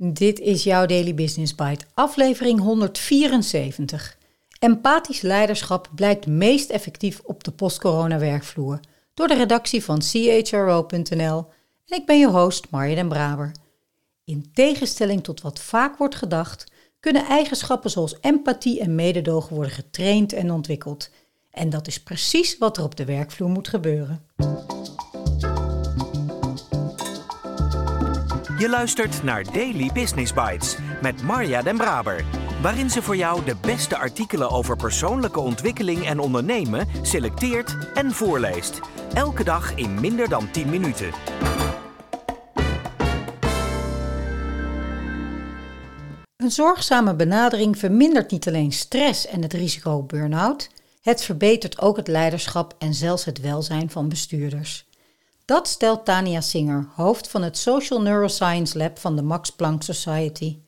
Dit is jouw Daily Business Bite, aflevering 174. Empathisch leiderschap blijkt meest effectief op de post-corona werkvloer door de redactie van chro.nl en ik ben je host Marja den Braber. In tegenstelling tot wat vaak wordt gedacht, kunnen eigenschappen zoals empathie en mededogen worden getraind en ontwikkeld. En dat is precies wat er op de werkvloer moet gebeuren. Je luistert naar Daily Business Bites met Marja Den Braber, waarin ze voor jou de beste artikelen over persoonlijke ontwikkeling en ondernemen selecteert en voorleest. Elke dag in minder dan 10 minuten. Een zorgzame benadering vermindert niet alleen stress en het risico op burn-out, het verbetert ook het leiderschap en zelfs het welzijn van bestuurders. Dat stelt Tania Singer, hoofd van het Social Neuroscience Lab van de Max Planck Society.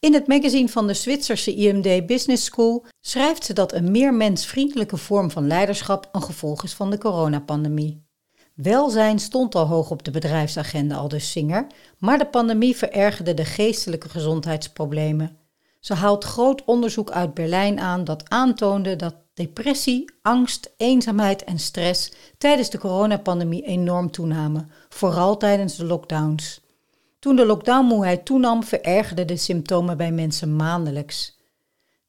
In het magazine van de Zwitserse IMD Business School schrijft ze dat een meer mensvriendelijke vorm van leiderschap een gevolg is van de coronapandemie. Welzijn stond al hoog op de bedrijfsagenda, al dus Singer, maar de pandemie verergerde de geestelijke gezondheidsproblemen. Ze haalt groot onderzoek uit Berlijn aan dat aantoonde dat depressie, angst, eenzaamheid en stress tijdens de coronapandemie enorm toenamen, vooral tijdens de lockdowns. Toen de lockdownmoeheid toenam, verergerden de symptomen bij mensen maandelijks.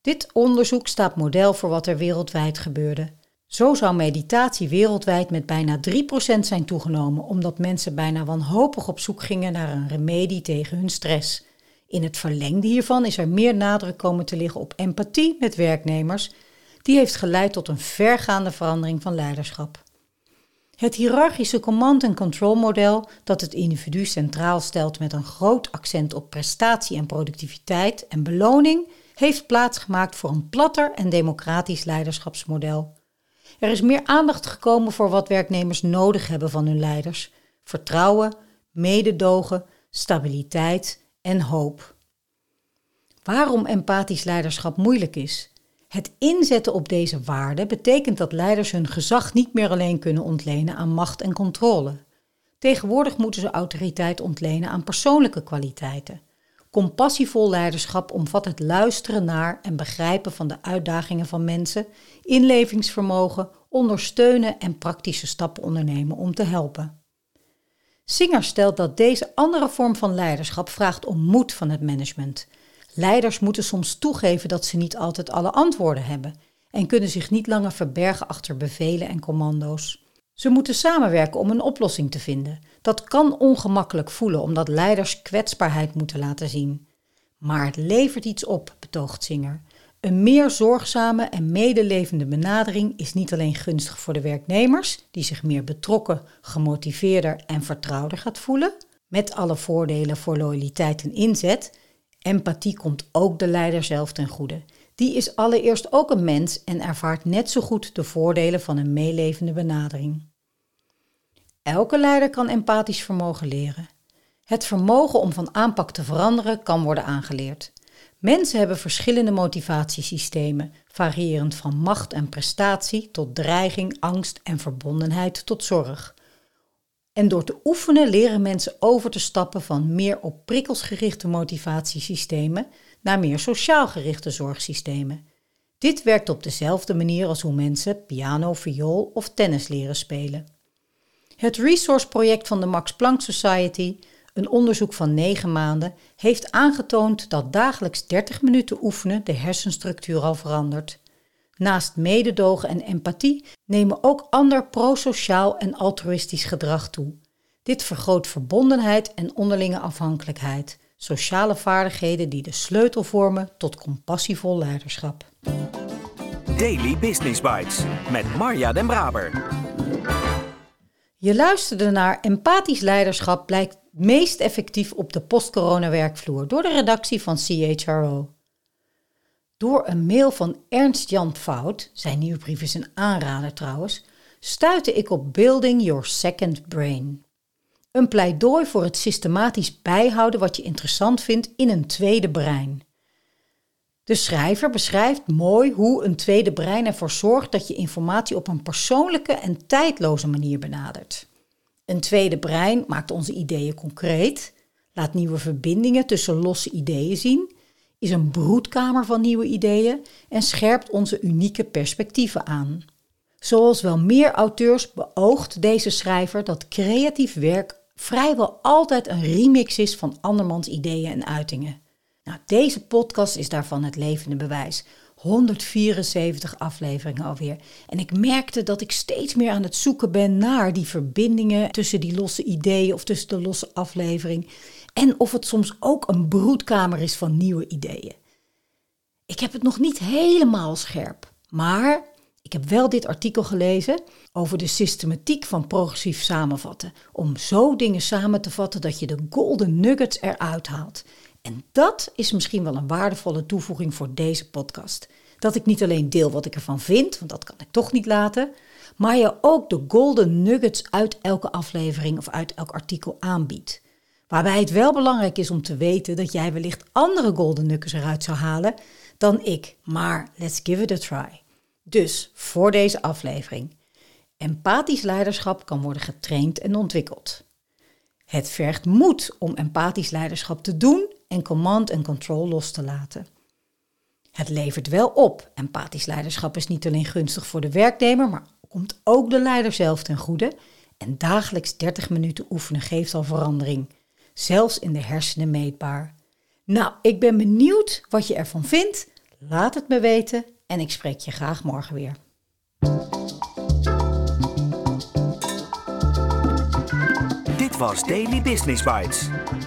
Dit onderzoek staat model voor wat er wereldwijd gebeurde. Zo zou meditatie wereldwijd met bijna 3% zijn toegenomen, omdat mensen bijna wanhopig op zoek gingen naar een remedie tegen hun stress. In het verlengde hiervan is er meer nadruk komen te liggen op empathie met werknemers. Die heeft geleid tot een vergaande verandering van leiderschap. Het hiërarchische command- en control model, dat het individu centraal stelt met een groot accent op prestatie en productiviteit en beloning, heeft plaatsgemaakt voor een platter en democratisch leiderschapsmodel. Er is meer aandacht gekomen voor wat werknemers nodig hebben van hun leiders: vertrouwen, mededogen, stabiliteit en hoop. Waarom empathisch leiderschap moeilijk is? Het inzetten op deze waarden betekent dat leiders hun gezag niet meer alleen kunnen ontlenen aan macht en controle. Tegenwoordig moeten ze autoriteit ontlenen aan persoonlijke kwaliteiten. Compassievol leiderschap omvat het luisteren naar en begrijpen van de uitdagingen van mensen, inlevingsvermogen, ondersteunen en praktische stappen ondernemen om te helpen. Singer stelt dat deze andere vorm van leiderschap vraagt om moed van het management. Leiders moeten soms toegeven dat ze niet altijd alle antwoorden hebben en kunnen zich niet langer verbergen achter bevelen en commando's. Ze moeten samenwerken om een oplossing te vinden. Dat kan ongemakkelijk voelen omdat leiders kwetsbaarheid moeten laten zien. Maar het levert iets op, betoogt Singer. Een meer zorgzame en medelevende benadering is niet alleen gunstig voor de werknemers, die zich meer betrokken, gemotiveerder en vertrouwder gaat voelen, met alle voordelen voor loyaliteit en inzet. Empathie komt ook de leider zelf ten goede. Die is allereerst ook een mens en ervaart net zo goed de voordelen van een meelevende benadering. Elke leider kan empathisch vermogen leren. Het vermogen om van aanpak te veranderen kan worden aangeleerd. Mensen hebben verschillende motivatiesystemen, variërend van macht en prestatie tot dreiging, angst en verbondenheid tot zorg. En door te oefenen leren mensen over te stappen van meer op prikkels gerichte motivatiesystemen naar meer sociaal gerichte zorgsystemen. Dit werkt op dezelfde manier als hoe mensen piano, viool of tennis leren spelen. Het Resource project van de Max Planck Society een onderzoek van negen maanden heeft aangetoond dat dagelijks 30 minuten oefenen de hersenstructuur al verandert. Naast mededogen en empathie nemen ook ander prosociaal en altruïstisch gedrag toe. Dit vergroot verbondenheid en onderlinge afhankelijkheid, sociale vaardigheden die de sleutel vormen tot compassievol leiderschap. Daily Business Bites met Marja Den Braber. Je luisterde naar Empathisch leiderschap blijkt meest effectief op de post-corona werkvloer door de redactie van CHRO. Door een mail van Ernst Jan Fout, zijn nieuwsbrief is een aanrader trouwens, stuitte ik op Building Your Second Brain. Een pleidooi voor het systematisch bijhouden wat je interessant vindt in een tweede brein. De schrijver beschrijft mooi hoe een tweede brein ervoor zorgt dat je informatie op een persoonlijke en tijdloze manier benadert. Een tweede brein maakt onze ideeën concreet, laat nieuwe verbindingen tussen losse ideeën zien, is een broedkamer van nieuwe ideeën en scherpt onze unieke perspectieven aan. Zoals wel meer auteurs beoogt deze schrijver dat creatief werk vrijwel altijd een remix is van andermans ideeën en uitingen. Nou, deze podcast is daarvan het levende bewijs. 174 afleveringen alweer. En ik merkte dat ik steeds meer aan het zoeken ben naar die verbindingen tussen die losse ideeën of tussen de losse aflevering. En of het soms ook een broedkamer is van nieuwe ideeën. Ik heb het nog niet helemaal scherp, maar ik heb wel dit artikel gelezen over de systematiek van progressief samenvatten. Om zo dingen samen te vatten dat je de golden nuggets eruit haalt. En dat is misschien wel een waardevolle toevoeging voor deze podcast. Dat ik niet alleen deel wat ik ervan vind, want dat kan ik toch niet laten, maar je ook de golden nuggets uit elke aflevering of uit elk artikel aanbiedt. Waarbij het wel belangrijk is om te weten dat jij wellicht andere golden nuggets eruit zou halen dan ik. Maar let's give it a try. Dus voor deze aflevering. Empathisch leiderschap kan worden getraind en ontwikkeld. Het vergt moed om empathisch leiderschap te doen en command en control los te laten. Het levert wel op. Empathisch leiderschap is niet alleen gunstig voor de werknemer, maar komt ook de leider zelf ten goede. En dagelijks 30 minuten oefenen geeft al verandering, zelfs in de hersenen meetbaar. Nou, ik ben benieuwd wat je ervan vindt. Laat het me weten en ik spreek je graag morgen weer. Dit was Daily Business Bites.